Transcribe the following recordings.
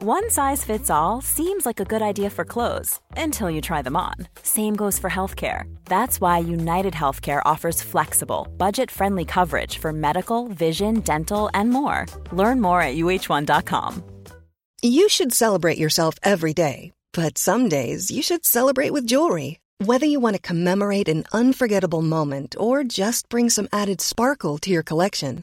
One size fits all seems like a good idea for clothes until you try them on. Same goes for healthcare. That's why United Healthcare offers flexible, budget friendly coverage for medical, vision, dental, and more. Learn more at uh1.com. You should celebrate yourself every day, but some days you should celebrate with jewelry. Whether you want to commemorate an unforgettable moment or just bring some added sparkle to your collection,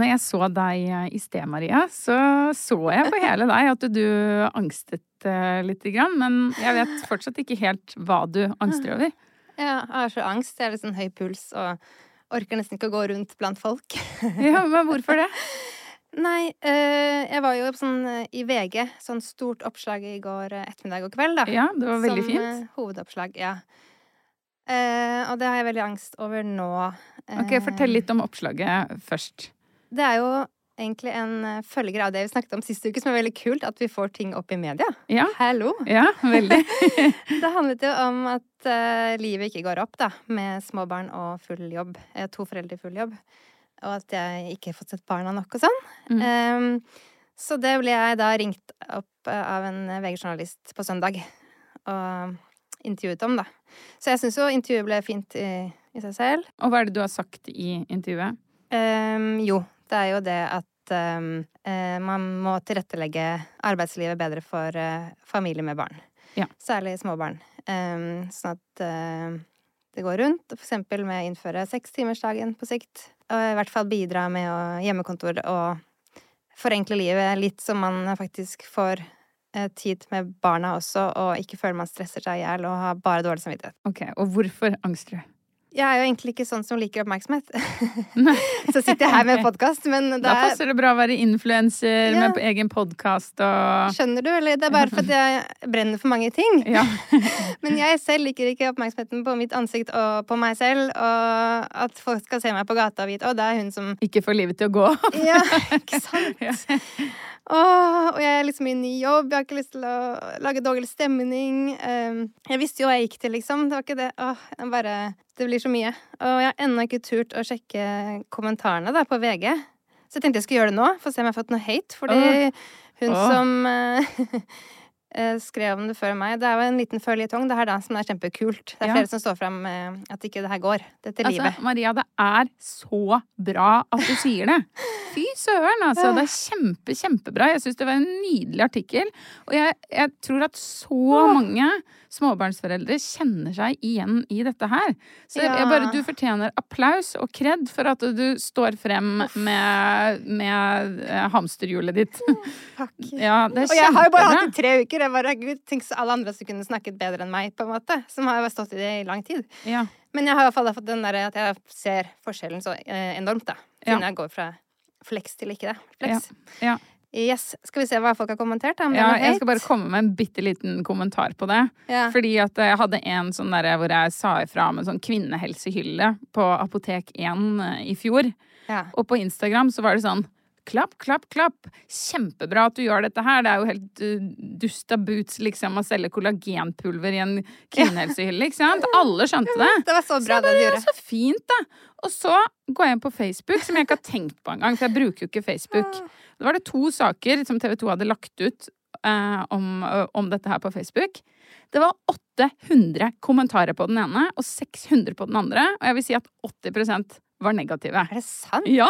Når jeg så deg eh, i sted, Maria, så så jeg på hele deg at du angstet eh, lite grann. Men jeg vet fortsatt ikke helt hva du angster over. Ja, jeg har så angst. Jeg har litt sånn høy puls og orker nesten ikke å gå rundt blant folk. Ja, Men hvorfor det? Nei, eh, jeg var jo sånn i VG, sånn stort oppslag i går ettermiddag og kveld, da. Ja, det var veldig som fint. Som hovedoppslag, ja. Og det har jeg veldig angst over nå. Ok, Fortell litt om oppslaget først. Det er jo egentlig en eh, følger av det vi snakket om sist uke, som er veldig kult, at vi får ting opp i media. Ja, Hallo! ja veldig. Det handlet jo om at uh, livet ikke går opp, da, med små barn og full jobb. To foreldre i full jobb. Og at jeg ikke har fått sett barna nok og sånn. Mm. Um, så det ble jeg da ringt opp eh, av en VG-journalist på søndag og intervjuet om, da. Så jeg syns jo intervjuet ble fint i, i seg selv. Og hva er det du har sagt i intervjuet? Um, jo, det er jo det at eh, man må tilrettelegge arbeidslivet bedre for uh, familier med barn. Ja. Særlig små barn. Sånn at uh, det går rundt. For eksempel med å innføre sekstimersdagen på sikt. Og i hvert fall bidra med å hjemmekontor og forenkle livet litt, så man faktisk får eh, tid med barna også, og ikke føler man stresser seg i hjel og har bare dårlig samvittighet. Ok, Og hvorfor angster du? Jeg er jo egentlig ikke sånn som liker oppmerksomhet. så sitter jeg her med podkast, men det Da er passer det bra å være influenser Ja. med egen podkast og Skjønner du, eller det er bare fordi jeg brenner for mange ting. Ja. Men jeg selv liker ikke oppmerksomheten på mitt ansikt og på meg selv, og at folk skal se meg på gata og vite 'Å, det er hun som Ikke får livet til å gå. Ja, ikke sant? Ja. Åh, og jeg er liksom i ny jobb, jeg har ikke lyst til å lage dårlig stemning. Um, jeg visste jo hva jeg gikk til, liksom. Det var ikke det. Åh, jeg bare Det blir så mye. Og jeg har ennå ikke turt å sjekke kommentarene da, på VG. Så jeg tenkte jeg skulle gjøre det nå, for å se om jeg har fått noe hate. Fordi hun Åh. som eh, skrev om det før meg Det er jo en liten føljetong, det her da, som er kjempekult. Det er Ja. flere som står fram med at ikke det her går. Dette Altså, livet. Maria, det er så bra at du sier det. Fy søren, altså. Det er kjempe, kjempebra. Jeg syns det var en nydelig artikkel. Og jeg, jeg tror at så mange småbarnsforeldre kjenner seg igjen i dette her. Så jeg Ja. bare, du fortjener applaus og kred for at du står frem med, med eh, hamsterhjulet ditt. Takk. Ja, det er Og jeg har jo bare hatt det i tre uker. Jeg bare, Gud, Tenk så alle andre som kunne snakket bedre enn meg, på en måte. Som har stått i det i lang tid. Ja. Men jeg har i hvert fall fått den der at jeg ser forskjellen så eh, enormt, da. Ja. Siden jeg går fra flex til ikke det. Flex. Ja. Yes. Skal vi se hva folk har kommentert, da? Ja, jeg skal bare komme med en bitte liten kommentar på det. Ja. Fordi at jeg hadde en sånn der hvor jeg sa ifra om en sånn kvinnehelsehylle på Apotek 1 i fjor. Ja. Og på Instagram så var det sånn Klapp, klapp, klapp. Kjempebra at du gjør dette her. Det er jo helt uh, dust boots liksom å selge kollagenpulver i en kvinnehelsehylle, ikke sant? Alle skjønte det. Det var så bra så det du gjorde. Så fint, da. Og så går jeg inn på Facebook, som jeg ikke har tenkt på engang, for jeg bruker jo ikke Facebook. Da var det to saker som TV 2 hadde lagt ut eh, om, om dette her på Facebook. Det var 800 kommentarer på den ene og 600 på den andre. Og jeg vil si at 80% var negative. Er det sant? Ja.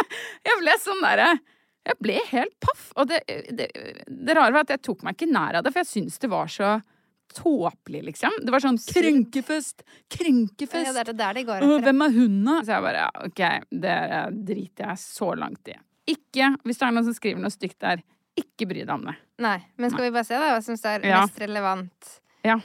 Jeg ble sånn derre Jeg ble helt paff. Og det, det, det rare var at jeg tok meg ikke nær av det, for jeg syntes det var så tåpelig, liksom. Det var sånn krenkefest, krenkefest. Ja, det er det der de går hvem er hun, da? Så jeg bare ja, OK, det driter jeg så langt i. Ikke, hvis det er noen som skriver noe stygt der, ikke bry deg om det. Nei, men skal vi bare se da, hva som er Ja. mest relevant? Ja.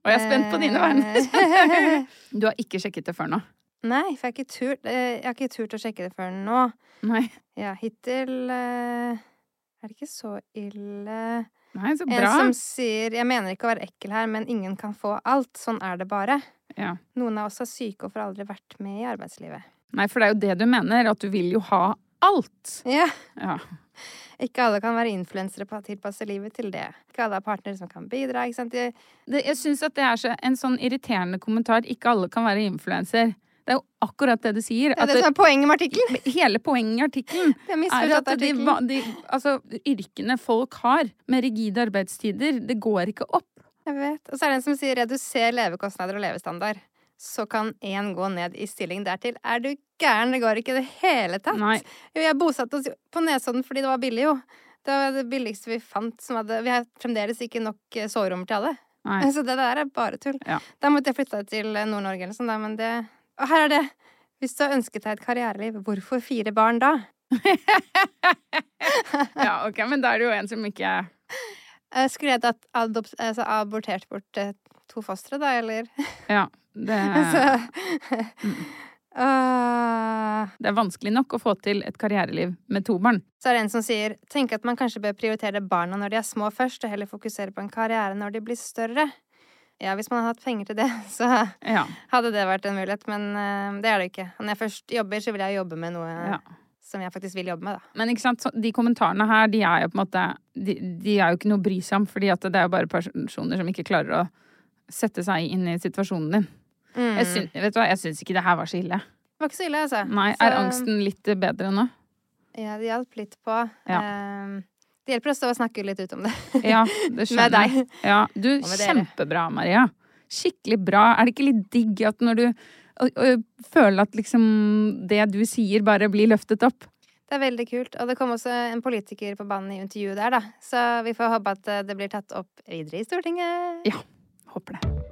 Og jeg er spent på dine vegne. Eh, Du har ikke sjekket det før nå? Nei, for jeg har ikke turt, eh, jeg har ikke turt å sjekke det før nå. Nei. Ja, hittil eh, er det ikke så ille. Nei, så bra. En som sier 'jeg mener ikke å være ekkel her, men ingen kan få alt'. Sånn er det bare. Ja. Noen av oss er syke og får aldri vært med i arbeidslivet. Nei, for det er jo det du mener, at du vil jo ha alt. Ja. Ja. Ikke alle kan være influensere på å tilpasse livet til det. Ikke alle har partnere som kan bidra. ikke sant? De- Det, jeg syns at det er så, en sånn irriterende kommentar. Ikke alle kan være influenser. Det er jo akkurat det du sier. Det er det som er poenget med artikkelen! hele poenget i artikkelen er at de, de, altså, yrkene folk har med rigide arbeidstider, det går ikke opp. Jeg vet. Og så er det en som sier 'reduser levekostnader og levestandard'. Så kan én gå ned i stilling dertil. Er du gæren? Det går ikke i det hele tatt. Nei. Jo, jeg bosatte oss på Nesodden fordi det var billig, jo. Det var det billigste vi fant. Som hadde, vi har fremdeles ikke nok eh, soverommer til alle. Nei. Så det der er bare tull. Ja. Da måtte jeg flytte til eh, Nord-Norge eller sånn, men det Og her er det! Hvis du har ønsket deg et karriereliv, hvorfor fire barn da? Ja, ok, men da er det jo en som ikke Eh, Skulle jeg tatt altså abortert bort eh, to fostre, da, eller? Ja. Det, er, Åh. det er vanskelig nok å få til et karriereliv med to barn. Så er det en som sier Tenk at man kanskje bør prioritere barna når de er små først, og heller fokusere på en karriere når de blir større. Ja, hvis man hadde hatt penger til det, så Ja. hadde det vært en mulighet, men eh, det er det ikke. Når jeg først jobber, så vil jeg jobbe med noe Ja. som jeg faktisk vil jobbe med, da. Men ikke sant, de kommentarene her, de er jo på en måte De, de er jo ikke noe å bry seg om, fordi at det er jo bare personer som ikke klarer å sette seg inn i situasjonen din. Mm. Jeg, syns, vet du hva, jeg syns ikke det her var så ille. Det var ikke så ille, altså. Nei, Så- Er angsten litt bedre nå? Ja, det hjalp litt på. Ja. Eh, det hjelper å stå og snakke litt ut om det. Ja, det skjønner jeg. Ja, du, kjempebra, Maria. Skikkelig bra. Er det ikke litt digg at når du og, og, føler at liksom det du sier, bare blir løftet opp? Det er veldig kult. Og det kom også en politiker på banen i intervjuet der, da. Så vi får håpe at eh, det blir tatt opp videre i Stortinget. Ja. Håper det.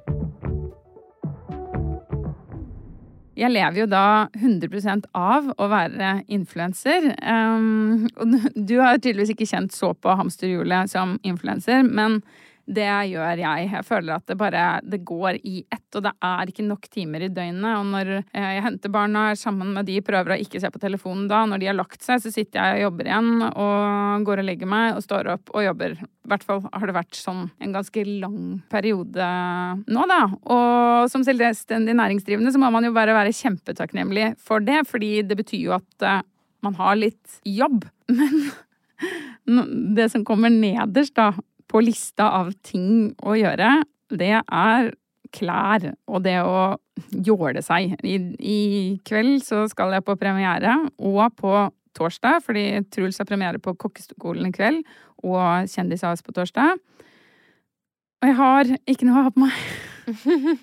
Jeg lever jo da 100% av å være influenser. Um, og du har tydeligvis ikke kjent så på hamsterhjulet som influenser, men det gjør jeg. Jeg føler at det bare det går i ett, og det er ikke nok timer i døgnet. Og når eh, jeg henter barna sammen med de, prøver å ikke se på telefonen da. Når de har lagt seg, så sitter jeg og jobber igjen, og går og legger meg, og står opp og jobber. I hvert fall har det vært sånn en ganske lang periode nå, da. Og som selvstendig næringsdrivende så må man jo bare være kjempetakknemlig for det, fordi det betyr jo at eh, man har litt jobb. Men det som kommer nederst, da, på lista av ting å gjøre, det er klær og det å jåle seg. I, I kveld så skal jeg på premiere, og på torsdag, fordi Truls har premiere på Kokkeskolen i kveld, og Kjendis-AS på torsdag. Og jeg har ikke noe å ha på meg.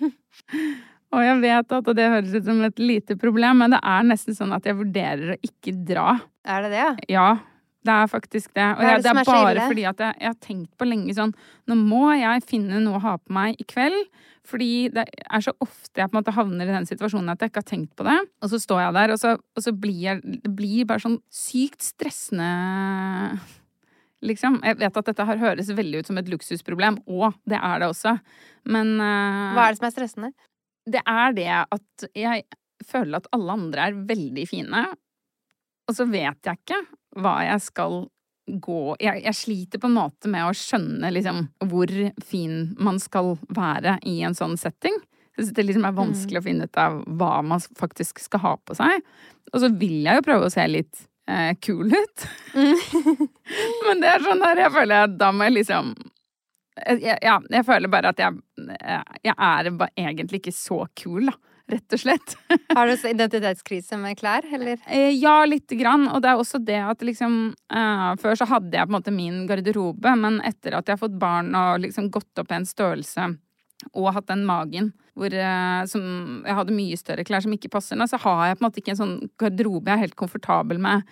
og jeg vet at det høres ut som et lite problem, men det er nesten sånn at jeg vurderer å ikke dra. Er det det, ja? Det er faktisk det. Og det er det er bare fordi at jeg, jeg har tenkt på lenge sånn Nå må jeg finne noe å ha på meg i kveld. Fordi det er så ofte jeg på en måte havner i den situasjonen at jeg ikke har tenkt på det. Og så står jeg der, og så, og så blir jeg Det blir bare sånn sykt stressende Liksom. Jeg vet at dette her høres veldig ut som et luksusproblem, og det er det også. Men uh, Hva er det som er stressende? det er det at jeg føler at alle andre er veldig fine, og så vet jeg ikke hva jeg skal gå Jeg, jeg sliter på en måte med å skjønne liksom hvor fin man skal være i en sånn setting. Så det liksom er vanskelig å finne ut av hva man faktisk skal ha på seg. Og så vil jeg jo prøve å se litt eh, kul ut. Men det er sånn der jeg føler at da må jeg liksom jeg, ja, jeg føler bare at jeg, jeg er bare egentlig ikke så kul, da. Rett og slett. Har du identitetskrise med klær, eller? Eh, Ja, lite grann. Og det er også det at liksom uh, Før så hadde jeg på en måte min garderobe, men etter at jeg har fått barn og liksom gått opp en størrelse og hatt den magen, hvor uh, som, jeg hadde mye større klær som ikke passer nå, så har jeg på en måte ikke en sånn garderobe jeg er helt komfortabel med,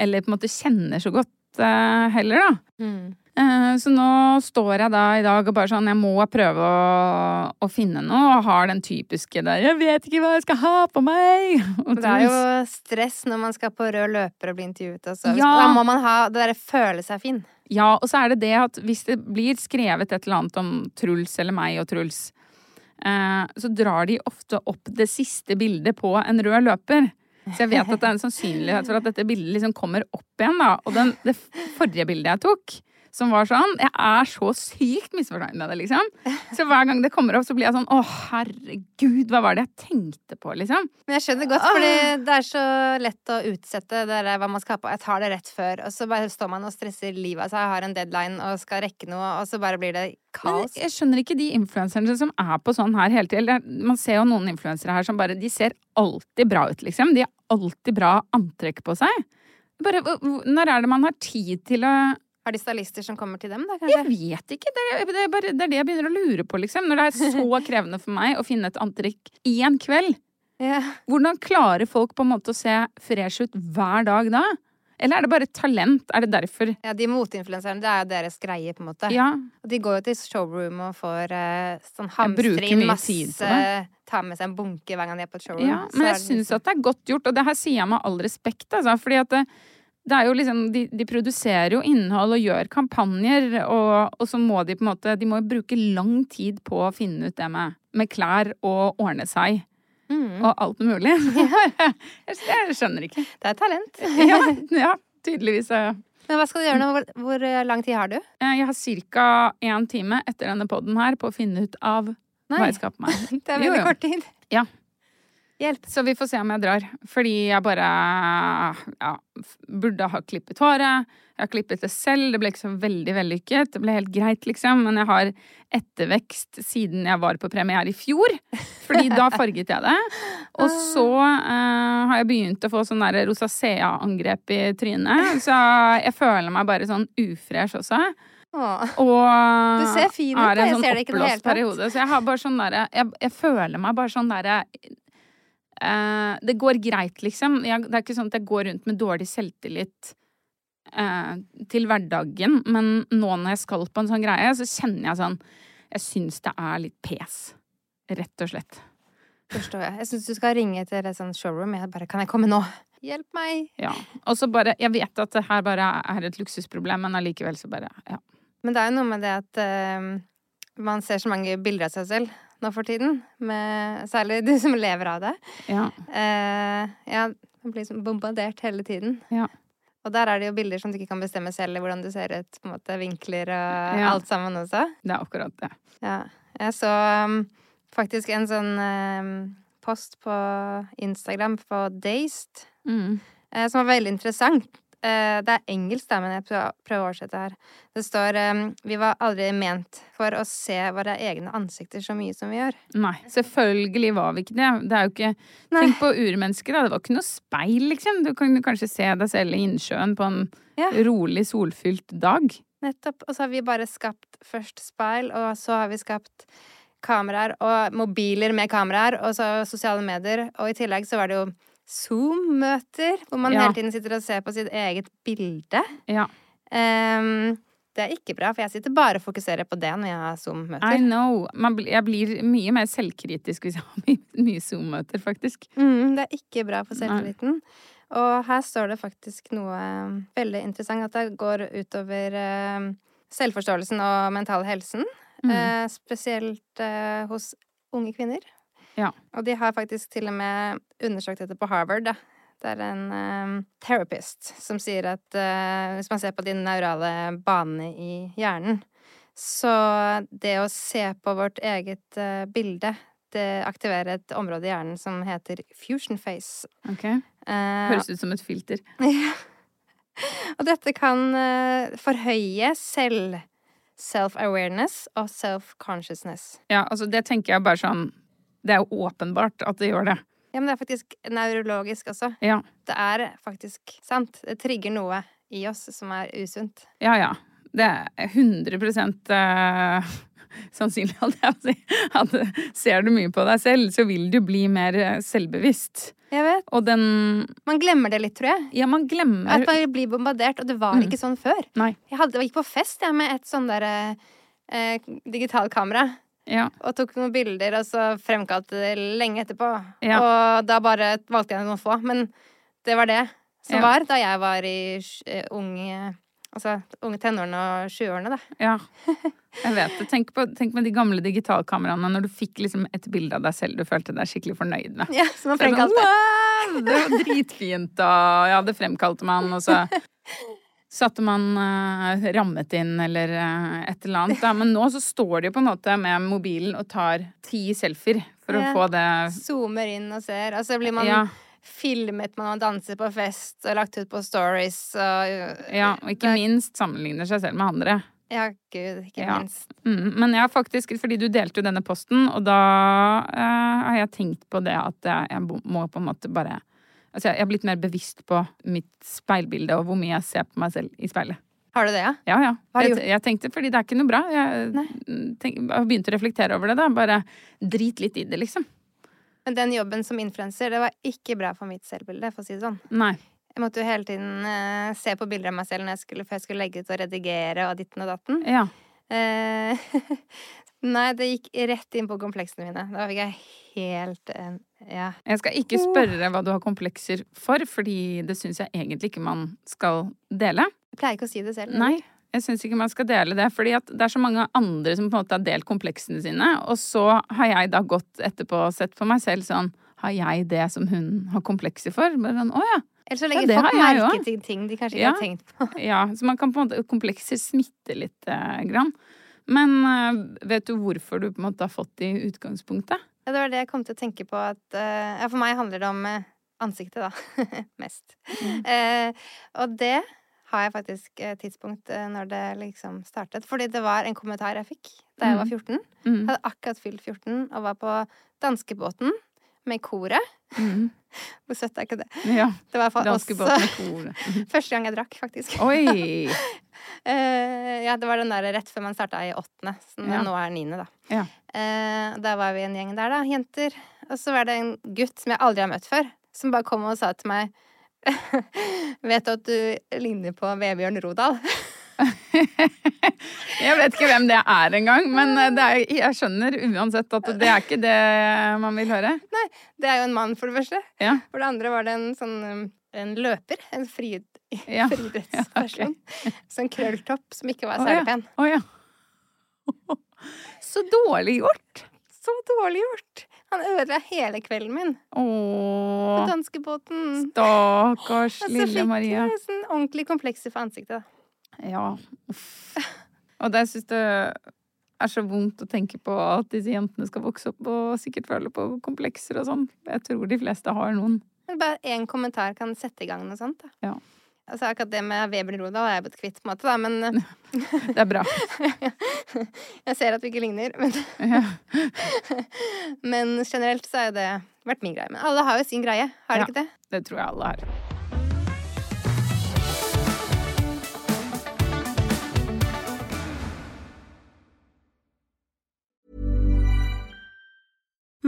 eller på en måte kjenner så godt uh, heller, da. Mm. Eh, Så nå står jeg da i dag og bare sånn Jeg må prøve å, å finne noe, og har den typiske der 'Jeg vet ikke hva jeg skal ha på meg'. Og Det er jo stress når man skal på rød løper og bli intervjuet Altså. Ja. Da må man ha det derre føle seg fin. Ja, og så er det det at hvis det blir skrevet et eller annet om Truls eller meg og Truls, eh, så drar de ofte opp det siste bildet på en rød løper. Så jeg vet at det er en sannsynlighet for at dette bildet liksom kommer opp igjen, da. Og den, det forrige bildet jeg tok, som var sånn Jeg er så sykt misfornøyd med det, liksom. Så hver gang det kommer opp, så blir jeg sånn Å, herregud, hva var det jeg tenkte på, liksom? Men jeg skjønner godt, fordi det er så lett å utsette det der hva man skal ha på. Jeg tar det rett før, og så bare står man og stresser livet av seg, har en deadline og skal rekke noe, og så bare blir det kaos. Men jeg skjønner ikke de influenserne som er på sånn her hele tiden. Man ser jo noen influensere her som bare De ser alltid bra ut, liksom. De har alltid bra antrekk på seg. Bare, når er det man har tid til å Har de stylister som kommer til dem, da, Jeg vet ikke. Det er, det, er bare, det er det jeg begynner å lure på, liksom. Når det er så krevende for meg å finne et antrekk en kveld. Ja. Hvordan klarer folk på en måte å se fresh ut hver dag da? Eller er det bare talent? Er det derfor? ja, de moteinfluenserne, det er jo deres greie, på en måte. Ja. Og de går jo til showroom og får eh, sånn hamstring, masse Tar med seg en bunke hver gang de er på et showroom. Ja, men jeg syns liksom- at det er godt gjort, og det her sier jeg med all respekt, altså. Fordi at det, det er jo liksom de, de produserer jo innhold og gjør kampanjer, og, og så må de på en måte De må jo bruke lang tid på å finne ut det med, med klær og ordne seg. Mm. Og alt mulig. jeg, skjønner ikke. Det er talent. Ja, ja tydeligvis. Men hva skal du gjøre nå? Hvor, hvor eh, lang tid har du? Eh, Jeg har ca. én time etter denne poden her på å finne ut av hva jeg skal på meg. Det er Jo, veldig jo. kort tid. Ja. Hjelp. Så vi får se om jeg drar. Fordi jeg bare ja, burde ha klippet håret. Jeg har klippet det selv. Det ble ikke så veldig vellykket. Det ble helt greit, liksom. Men jeg har ettervekst siden jeg var på premiere i fjor. Fordi da farget jeg det. Og så uh, har jeg begynt å få sånn der rosacea-angrep i trynet. Så jeg føler meg bare sånn ufresh også. Åh. Og Du ser fin ut, Jeg sånn ser det ikke i det hele oppblåst tatt. periode. Så jeg har bare sånn derre jeg, jeg føler meg bare sånn derre eh, Det går greit, liksom. Jeg, det er ikke sånn at jeg går rundt med dårlig selvtillit eh, til hverdagen, men nå når jeg skal på en sånn greie, så kjenner jeg sånn Jeg syns det er litt pes. Rett og slett. Forstår jeg. Jeg syns du skal ringe til et sånt showroom. Jeg bare Kan jeg komme nå? Hjelp meg! Ja. Og så bare Jeg vet at det her bare er et luksusproblem, men allikevel så bare Ja. Men det er jo noe med det at uh, man ser så mange bilder av seg selv nå for tiden. Med, særlig du som lever av det. ja. Uh, ja, man blir liksom bombardert hele tiden. Ja. Og der er det jo bilder som du ikke kan bestemme selv, hvordan du ser ut, på en måte, vinkler og Ja. alt sammen også. Det er akkurat det. Ja. Jeg så um, faktisk en sånn um, post på Instagram på Dazed Mm. uh, som var veldig interessant. Eh, det er engelsk, da, men jeg prøver, å oversette her. Det står um, Vi var aldri ment for å se våre egne ansikter så mye som vi gjør. Nei, selvfølgelig var vi ikke det. Det er jo ikke Nei. Tenk på urmennesker, da. Det var ikke noe speil, liksom. Du kan kanskje se deg selv i innsjøen på en Ja. rolig, solfylt dag. Nettopp. Og så har vi bare skapt først speil, og så har vi skapt kameraer og mobiler med kameraer, og så sosiale medier. Og i tillegg så var det jo Zoom-møter, hvor man Ja. hele tiden sitter og ser på sitt eget bilde. Ja. Um, det er ikke bra, for jeg sitter bare og fokuserer på det når jeg har Zoom-møter. I know. Man, jeg blir mye mer selvkritisk hvis jeg har mye, mye Zoom-møter, faktisk. Mm, det er ikke bra for selvtilliten. Og her står det faktisk noe eh, veldig interessant, at det går utover eh, selvforståelsen og mental helsen. Mm. Uh, spesielt uh, hos unge kvinner. Ja. Og de har faktisk til og med undersøkt dette på Harvard. Da. Det er en um, therapist som sier at uh, hvis man ser på de neurale banene i hjernen, så det å se på vårt eget uh, bilde, det aktiverer et område i hjernen som heter fusion face. Ok? Eh, Høres ut som et filter. Ja. og dette kan uh, forhøye selv self-awareness og self-consciousness. Ja, altså det tenker jeg bare sånn Det er jo åpenbart at det gjør det. Ja, men det er faktisk neurologisk også. Ja. Det er faktisk sant. Det trigger noe i oss som er usunt. Ja, ja. det er 100 eh, sannsynlig at jeg å si, at ser du mye på deg selv, så vil du bli mer eh, selvbevisst. Jeg vet. Og den Man glemmer det litt, tror jeg. Ja, man glemmer At man blir bombardert, og det var Mm. ikke sånn før. Nei. Jeg, hadde, jeg gikk på fest jeg, med et sånn derre eh, digitalkamera. Ja. Og tok noen bilder, og så fremkalte det lenge etterpå. Ja. Og da bare valgte jeg noen få. Men det var det som Ja. var da jeg var i uh, unge Altså unge tenårene og 20-årene, da. Ja, jeg vet det. Tenk, på, tenk med de gamle digitalkameraene når du fikk liksom et bilde av deg selv du følte deg skikkelig fornøyd med. Ja, som man sånn, fremkalte. «Wow, det var dritfint, og ja, det fremkalte man, og så satte man uh, rammet inn eller uh, et eller annet. Da. Men nå så står de jo på en måte med mobilen og tar ti selfier for Ja. å få det Zoomer inn og ser. Og så blir man Ja, filmet man danser på fest og lagt ut på stories og ja, og ikke minst sammenligner seg selv med andre. Ja, gud, ikke Ja. minst. Mm, men har faktisk, fordi du delte jo denne posten, og da uh, har jeg tenkt på det at jeg må på en måte bare Altså, jeg har blitt mer bevisst på mitt speilbilde og hvor mye jeg ser på meg selv i speilet. Har du det, ja? Ja, ja. Jeg, jeg tenkte, fordi det er ikke noe bra. Jeg, Nei. tenk, jeg begynte å reflektere over det, da. Bare drit litt i det, liksom. Men den jobben som influenser, det var ikke bra for mitt selvbilde, for å si det sånn. Nei. Jeg måtte jo hele tiden uh, se på bilder av meg selv når jeg skulle, før jeg skulle legge ut og redigere og ditten og datten. Ja. Eh, nei, det gikk rett inn på kompleksene mine. Da fikk jeg helt Ja. Jeg skal ikke spørre hva du har komplekser for, fordi det syns jeg egentlig ikke man skal dele. Jeg pleier ikke å si det selv. Nei, jeg syns ikke man skal dele det. Fordi det er så mange andre som på en måte har delt kompleksene sine. Og så har jeg da gått etterpå og sett på meg selv sånn Har jeg det som hun har komplekser for? Bare sånn, å ja. Ellers så Ja, legger det folk merke til ting de kanskje ikke Ja. har tenkt på. ja. Så man kan på en måte Komplekser smitter litt eh, grann. Men eh, vet du hvorfor du på en måte har fått det i utgangspunktet? Ja, det var det jeg kom til å tenke på at eh, Ja, for meg handler det om eh, ansiktet, da. Mest. Mm. Eh, og det har jeg faktisk et tidspunkt når det liksom startet. Fordi det var en kommentar jeg fikk da jeg var 14. Mm. Hadde akkurat fylt 14 og var på danskebåten med koret. Mm. Hvor søtt er ikke det? Ja. Det var også med kor. første gang jeg drakk, faktisk. Oi! Eh, ja, det var den der rett før man starta i åttende. Som Ja. nå er niende, da. Ja. Uh, da var vi en gjeng der, da, jenter. Og så var det en gutt som jeg aldri har møtt før, som bare kom og sa til meg Vet du at du ligner på Vebjørn Rodal? Jeg vet ikke hvem det er engang, men eh, det er, jeg skjønner uansett at det er ikke det man vil høre. Nei, Det er jo en mann, for det første. Ja. For det andre var det en sånn en løper. En fri, Ja. friidrettsperson. Sånn krølltopp som ikke var særlig pen. Å ja. Så dårlig gjort. Så dårlig gjort! Han ødela hele kvelden min på Å, danskebåten. stakkars Og så fikk Maria. jeg sånn ordentlig komplekser for ansiktet, da. Ja, uff. Og det syns jeg er så vondt å tenke på at disse jentene skal vokse opp og sikkert føle på komplekser og sånn. Jeg tror de fleste har noen. Bare én kommentar kan sette i gang noe sånt, da. Ja. Altså akkurat det med Weber Rodal er jeg blitt kvitt, på en måte, da, men Det er bra. Jeg ser at vi ikke ligner, men, men generelt så har jo det vært min greie. Men alle har jo sin greie, har de Ja. ikke det? Det tror jeg alle har.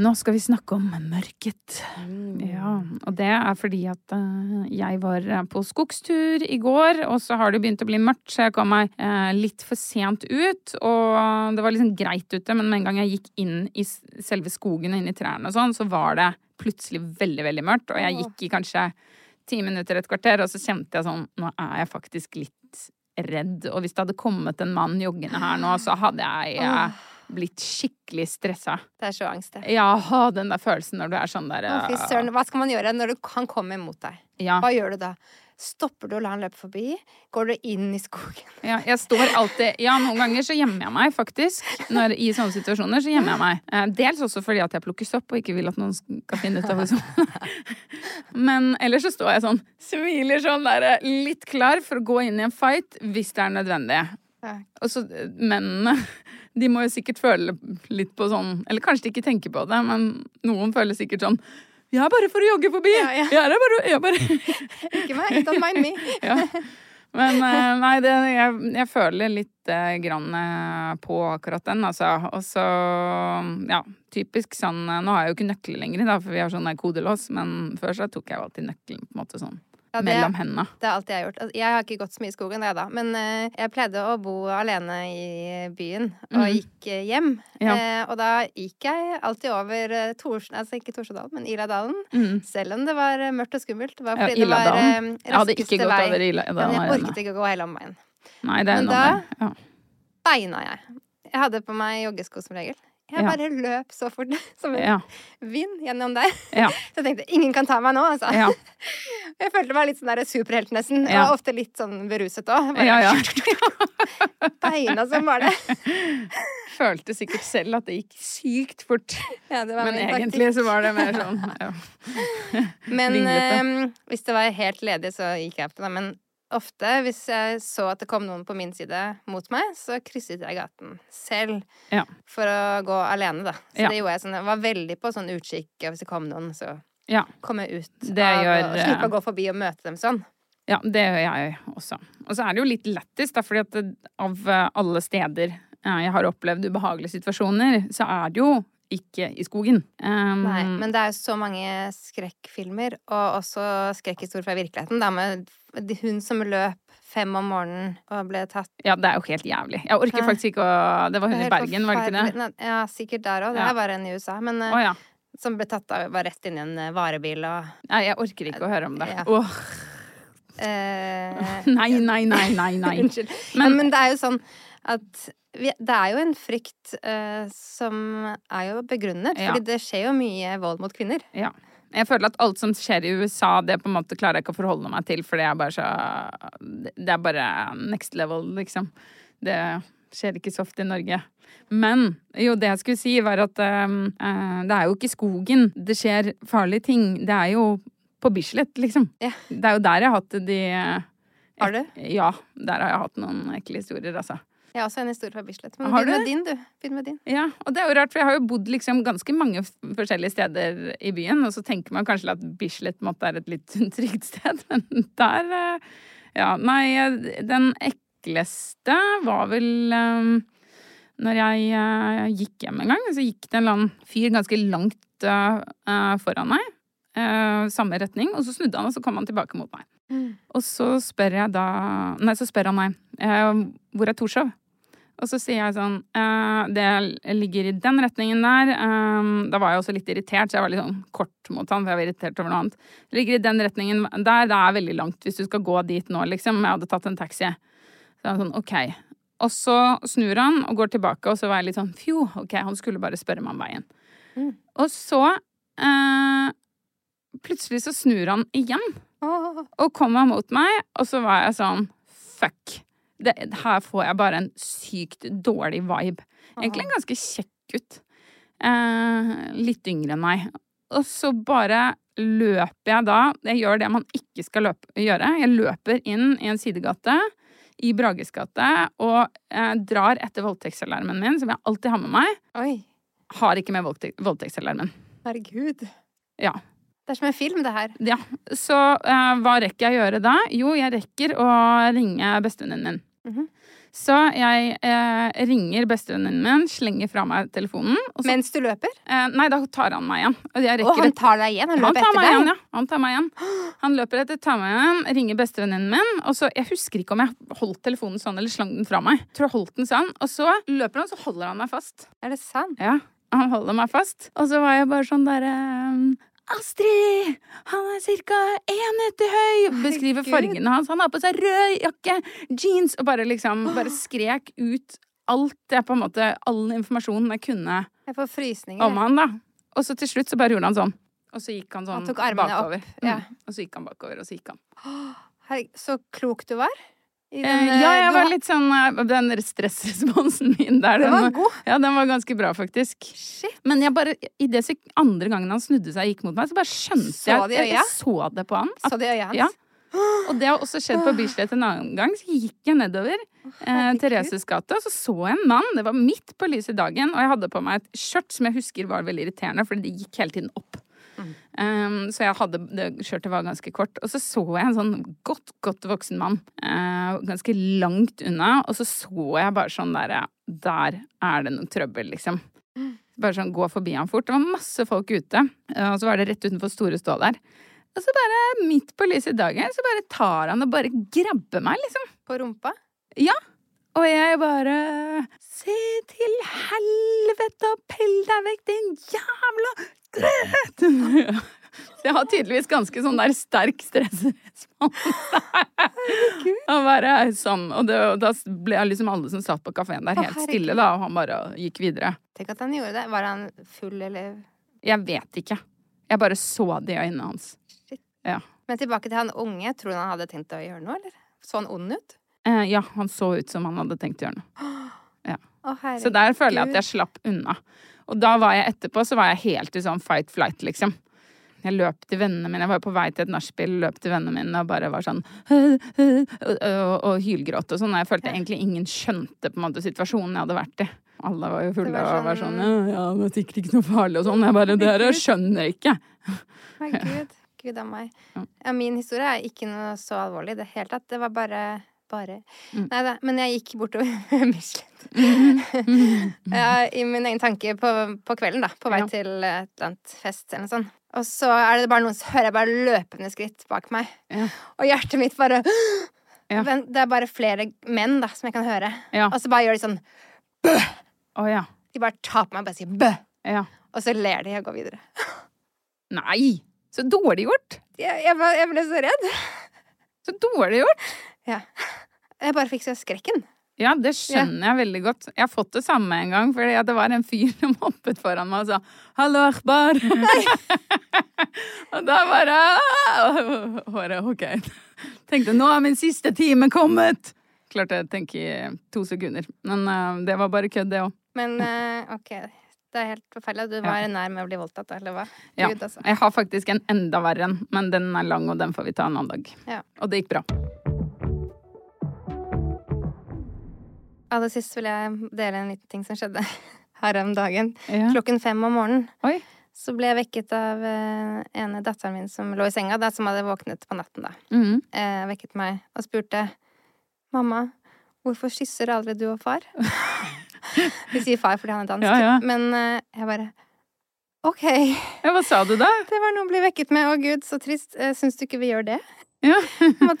Nå skal vi snakke om mørket. Ja, og det er fordi at eh, jeg var på skogstur i går, og så har det begynt å bli mørkt, så jeg kom meg eh, litt for sent ut. Og det var liksom greit ute, men med en gang jeg gikk inn i selve skogen og inn i trærne og sånn, så var det plutselig veldig, veldig mørkt. Og jeg gikk i kanskje ti minutter, et kvarter, og så kjente jeg sånn Nå er jeg faktisk litt redd. Og hvis det hadde kommet en mann joggende her nå, så hadde jeg eh, blitt skikkelig stressa. Det er så angst, det. Ja, den der følelsen når du er sånn der Å, fy søren. Hva skal man gjøre når han kommer mot deg? Ja, Hva gjør du da? Stopper du å la han løpe forbi? Går du inn i skogen? ja, jeg står alltid Ja, noen ganger så gjemmer jeg meg, faktisk. Når, I sånne situasjoner så gjemmer jeg meg. Eh, dels også fordi at jeg plukker sopp og ikke vil at noen skal finne ut av det. Men ellers så står jeg sånn, smiler sånn der, litt klar for å gå inn i en fight hvis det er nødvendig. Og så eh, mennene De må jo sikkert føle litt på sånn Eller kanskje de ikke tenker på det, men noen føler sikkert sånn Jeg er bare for å jogge forbi! Ja, ja. Jeg er bare, jeg er bare Ikke meg, don't mind me. ja. Men eh, nei, det, jeg, jeg føler litt eh, grann eh, på akkurat den, altså. Og så, ja, typisk sånn eh, Nå har jeg jo ikke nøkler lenger, da, for vi har sånn kodelås, men før så tok jeg jo alltid nøkkelen på en måte sånn Ja, det- mellom hendene. Det er alt jeg har gjort. Altså, Jeg har ikke gått så mye i skogen, jeg da. Men uh, jeg pleide å bo alene i byen, og mm. gikk eh, hjem. Ja. Uh, og da gikk jeg alltid over uh, Torsen, Altså ikke Torsedalen, men Iladalen. Mm. Selv om det var mørkt og skummelt. Det var Ja, det var ikke raskeste gått vei. Ila- Men jeg orket ikke å gå hele omveien. Nei, det er Men da- ja. Beina jeg. Jeg hadde på meg joggesko som regel. Jeg Ja. bare løp så fort som en Ja. vind gjennom der. Ja. Så jeg tenkte ingen kan ta meg nå, altså. Ja. Jeg følte meg litt sånn der superhelt, nesten. Ja. Og ofte litt sånn beruset òg. Ja, ja. Beina som var det. Følte sikkert selv at det gikk sykt fort, Ja, det var men egentlig så var det mer sånn ja. Men eh, hvis det var helt ledig, så gikk jeg opp til det. Men ofte, hvis jeg så at det kom noen på min side mot meg, så krysset jeg gaten selv. Ja. For å gå alene, da. Så Ja. det gjorde jeg sånn. Jeg var veldig på sånn utkikk, og hvis det kom noen, så Ja. kom jeg ut Det av gjør, å eh, slippe å gå forbi og møte dem sånn. Ja, det gjør jeg også. Og så er det jo litt lættis, da, fordi at av eh, alle steder eh, jeg har opplevd ubehagelige situasjoner, så er det jo ikke i skogen. Um, Nei, men det er jo så mange skrekkfilmer, og også skrekkhistorier fra virkeligheten, da, med hun som løp fem om morgenen og ble tatt Ja, det er jo helt jævlig. Jeg orker Nei. faktisk ikke å Det var hun det i Bergen, var det ikke det? Ja, sikkert der òg. Det Ja. bare en i USA. Men oh, ja. som ble tatt av var rett inn i en eh, varebil og Nei, jeg orker ikke å høre om det. Ja. Oh. eh, nei, nei, nei, nei, nei. Unnskyld. Men- ja, men det er jo sånn at det er jo en frykt uh, som er jo begrunnet, Ja. fordi det skjer jo mye vold mot kvinner. Ja. Jeg føler at alt som skjer i USA, det på en måte klarer jeg ikke å forholde meg til, for det er bare så Det er bare next level, liksom. Det skjer ikke så ofte i Norge. Men jo, det jeg skulle si, var at um, eh, det er jo ikke i skogen det skjer farlige ting. Det er jo på Bislett, liksom. Ja. Det er jo der jeg har hatt de Har du? Ja, der har jeg hatt noen ekle historier, altså. Jeg har også en historie fra Bislett. Men Har begynn med din, du. Begynn med din. Ja, og det er jo rart, for jeg har jo bodd liksom ganske mange forskjellige steder i byen, og så tenker man kanskje at Bislett måtte være et litt trygt sted, men der eh, Ja, nei, eh, den ekleste var vel um, når jeg gikk hjem en gang, så gikk det en eller annen fyr ganske langt foran meg, samme retning, og så snudde han, og så kom han tilbake mot meg. Og så spør jeg da Nei, så spør han meg hvor er Torshov? Og så sier jeg sånn eh, Det ligger i den retningen der. Eh, da var jeg også litt irritert, så jeg var litt sånn kort mot han, for jeg var irritert over noe annet. Det ligger i den retningen der. Det er veldig langt hvis du skal gå dit nå, liksom. Jeg hadde tatt en taxi. Så jeg var sånn, ok. Og så snur han og går tilbake, og så var jeg litt sånn fjo, ok, han skulle bare spørre meg om veien. Og så eh, Plutselig så snur han igjen. Oh. Og kommer mot meg, og så var jeg sånn Fuck. Det, her får jeg bare en sykt dårlig vibe. Egentlig en ganske kjekk gutt. Eh, litt yngre enn meg. Og så bare løper jeg da Jeg gjør det man ikke skal løpe, gjøre. Jeg løper inn i en sidegate i Brages gate og eh, drar etter voldtektsalarmen min, som jeg alltid har med meg. Oi. Har ikke med voldtek voldtektsalarmen. Herregud. Ja. Det er som en film, det her. Ja, Så eh, hva rekker jeg å gjøre da? Jo, jeg rekker å ringe bestevenninnen min. Mhm. Så jeg eh, ringer bestevenninnen min, slenger fra meg telefonen. Så, Mens du løper? eh, nei, da tar han meg igjen. Og han tar deg igjen? Han løper han etter deg? igjen, ja. Han tar meg igjen. Han løper etter, tar meg igjen, ringer bestevenninnen min. Og så, Jeg husker ikke om jeg holdt telefonen sånn eller slang den fra meg. Jeg tror jeg holdt den sånn. Og så løper han, så holder han meg fast. Er det sant? Ja, han holder meg fast. Og så var jeg bare sånn derre Astrid! Han er ca. én meter høy! Beskriver fargene hans. Han har på seg rød jakke, jeans Og bare liksom bare skrek ut alt det på en måte All informasjonen jeg kunne Jeg får frysninger. om han, da. Og så til slutt så bare gjorde han sånn. Og så gikk han sånn Han bakover. ja. Mm. Og så gikk han bakover, og så gikk han. Så klok du var. Eh, den, ja, eh, jeg var litt sånn eh, Den stressresponsen min der, Den var god. Ja, den var ganske bra, faktisk. Shit. Men jeg bare, i det andre gangen han snudde seg og gikk mot meg, så bare skjønte Så jeg at jeg, jeg så det på han. At, Så det øyet hans? ja. Og det har også skjedd på Bislett en annen gang. Så gikk jeg nedover eh. Thereses gate, og så så jeg en mann. Det var midt på lyset dagen, og jeg hadde på meg et skjørt som jeg husker var veldig irriterende, fordi det gikk hele tiden opp. Um, så jeg hadde, det skjørtet var ganske kort. Og så så jeg en sånn godt, godt voksen mann. uh, ganske langt unna. Og så så jeg bare sånn derre Der er det noe trøbbel, liksom. Bare sånn gå forbi han fort. Det var masse folk ute. Og så var det rett utenfor Store stå der. Og så bare midt på lyset i dagen så bare tar han og bare grabber meg, liksom. På rumpa? Ja. Og jeg bare Se til helvete og pell deg vekk, din jævla grøt! Så jeg har tydeligvis ganske sånn der sterk stressrespons. og bare sånn. Og det, og da ble liksom alle som satt på kafeen der, helt stille, da, og han bare gikk videre. Tenk at han gjorde det. Var han full, eller Jeg vet ikke. Jeg bare så det i øynene hans. Men tilbake til han unge. Tror du han hadde tenkt å gjøre noe, eller? Så han ond ut? Eh, ja, han så ut som han hadde tenkt å gjøre noe. Ja. Oh, Så der føler jeg at jeg slapp unna. Og da var jeg etterpå, så var jeg helt i sånn fight flight, liksom. Jeg løp til vennene mine. Jeg var på vei til et nachspiel, løp til vennene mine og bare var sånn og, og, og hylgråt og sånn. Og jeg følte egentlig ingen skjønte på en måte situasjonen jeg hadde vært i. Alle var jo fulle og var sånn- sånn Ja, ja, det er sikkert ikke noe farlig og sånn. Jeg bare Dere skjønner ikke. Herregud. Gud a meg. Ja, min historie er ikke noe så alvorlig i det hele tatt. Det var bare bare Mm. Nei da. Men jeg gikk bortover Bislett. Mm. ja, I min egen tanke på, på kvelden, da. På vei Ja. til et eller annet fest eller noe sånt. Og så er det bare noen som hører jeg bare løpende skritt bak meg. Ja. Og hjertet mitt bare Ja. Men Det er bare flere menn da som jeg kan høre. Ja. Og så bare gjør de sånn Å ja. De bare tar på meg og bare sier bø. Ja. Og så ler de og går videre. Nei! Så dårlig gjort. Jeg, jeg, var- jeg ble så redd. Så dårlig gjort. Ja. Jeg bare fikk så skrekken. Ja, det skjønner jeg veldig godt. Jeg har fått det samme en gang, at det var en fyr som hoppet foran meg og sa 'hallo, akbar'. og da bare Håret, ok. Tenkte 'nå er min siste time kommet'. Klarte jeg å tenke i to sekunder. Men uh, det var bare kødd, det òg. Men uh, ok, det er helt forferdelig. Du var nær med å bli voldtatt, eller hva? Ja. Gud, altså. Jeg har faktisk en enda verre en, men den er lang, og den får vi ta en annen dag. Ja. Og det gikk bra. Aller sist vil jeg dele en liten ting som skjedde her om dagen. Ja. Klokken fem om morgenen Oi. så ble jeg vekket av eh, ene datteren min som lå i senga, da, som hadde våknet på natten, da. Mm. Eh, vekket meg og spurte mamma, hvorfor kysser aldri du og far? Vi sier far fordi han er dansk. Ja, ja. Men eh, jeg bare OK. Ja, hva sa du da? Det var noe å bli vekket med. Å gud, så trist. Syns du ikke vi gjør det? Ja.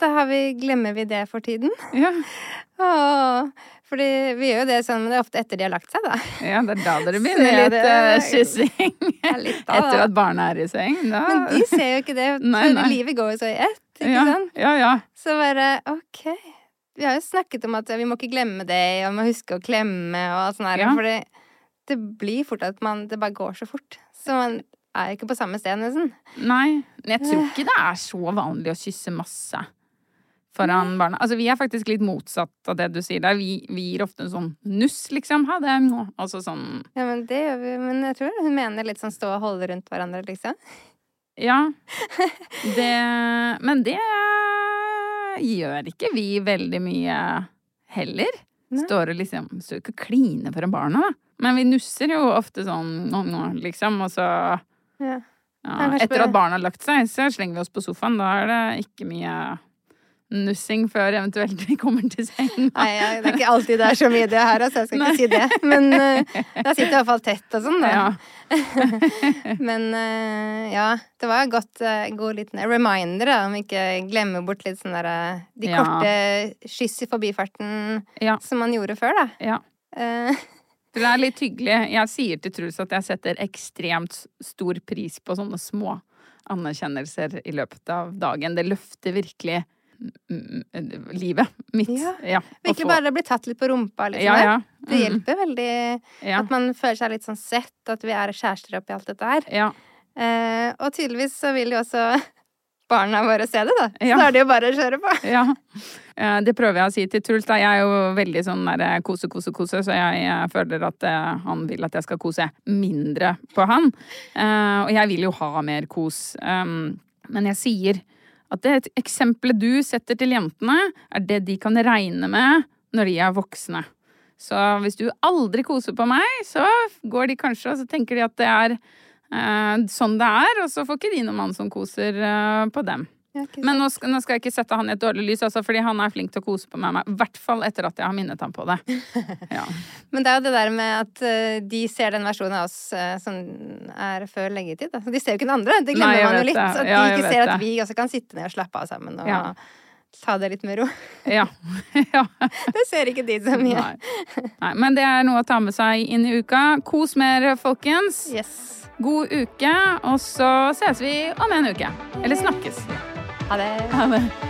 Har vi, Glemmer vi det for tiden? Ja, Åh, fordi vi gjør jo det sånn, men det er ofte etter de har lagt seg, da. ja det er da dere begynner litt uh, kyssing. Etter at barna er i seng. Da. Men de ser jo ikke det. Nei, nei. Livet går jo så i ett, ikke ja, sant? Ja, ja. Så bare OK. Vi har jo snakket om at vi må ikke glemme det, og vi må huske å klemme og alt sånt der. Ja. For det, det blir fort at man Det bare går så fort. Så man er ikke på samme sted, nesten. Nei, men jeg tror ikke det er så vanlig å kysse masse foran barna. Altså, vi er faktisk litt motsatt av det du sier der. Vi, vi gir ofte en sånn nuss, liksom. Ha det. Altså sånn Ja, men det gjør vi. Men jeg tror hun mener litt sånn stå og holde rundt hverandre, liksom. Ja. Det Men det gjør ikke vi veldig mye heller. Nei. Står og liksom Står ikke og kliner foran barna, da. Men vi nusser jo ofte sånn nå, nå, liksom, og så Ja. Etter at barna har lagt seg, så slenger vi oss på sofaen. Da er det ikke mye nussing før eventuelt vi kommer til senga. Nei, ja, det er ikke alltid det er så mye det her, altså. Jeg skal ikke si det. Men uh, da sitter jeg iallfall tett og sånn, da. Ja. Men uh, ja, det var en godt, uh, god liten reminder, da, om ikke glemmer bort litt sånn derre De Ja. korte skyss i forbifarten som man gjorde før, da. ja. Eh, Det er litt hyggelig. Jeg sier til Truls at jeg setter ekstremt stor pris på sånne små anerkjennelser i løpet av dagen. Det løfter virkelig mm, mm, livet mitt. Ja. Ja, Virkelig få- bare bli tatt litt på rumpa, liksom. Ja, ja. Mm. Det Mm. hjelper veldig at man føler seg litt sånn sett, at vi er kjærester oppi alt dette her. Ja. Eh, og tydeligvis så vil jo også barna våre se det, da. Ja. Så er det jo bare å kjøre på. ja. Eh, Det prøver jeg å si til Truls. Da. Jeg er jo veldig sånn der eh, kose, kose, kose, så jeg, jeg føler at eh, han vil at jeg skal kose mindre på han. Og jeg vil jo ha mer kos. Um, men jeg sier at det eksempelet du setter til jentene, er det de kan regne med når de er voksne. Så hvis du aldri koser på meg, så går de kanskje og så tenker de at det er sånn det er, og så får ikke de noen mann som koser eh, på dem. Men nå skal, nå skal jeg ikke sette han i et dårlig lys, altså, fordi han er flink til å kose på meg. I hvert fall etter at jeg har minnet ham på det. Ja. Men det er jo det der med at uh, de ser den versjonen av oss uh, som er før leggetid. Da. De ser jo ikke den andre. Det glemmer Nei, man jo litt. det. At de ikke ser at det. vi også kan sitte ned og slappe av sammen og Ja. Ta det litt med ro. ja. ja. Det ser ikke de så mye. Nei. Nei. Men det er noe å ta med seg inn i uka. Kos mer, folkens. Yes. God uke, og så ses vi om en uke. Eller snakkes. Ha det. Ha det.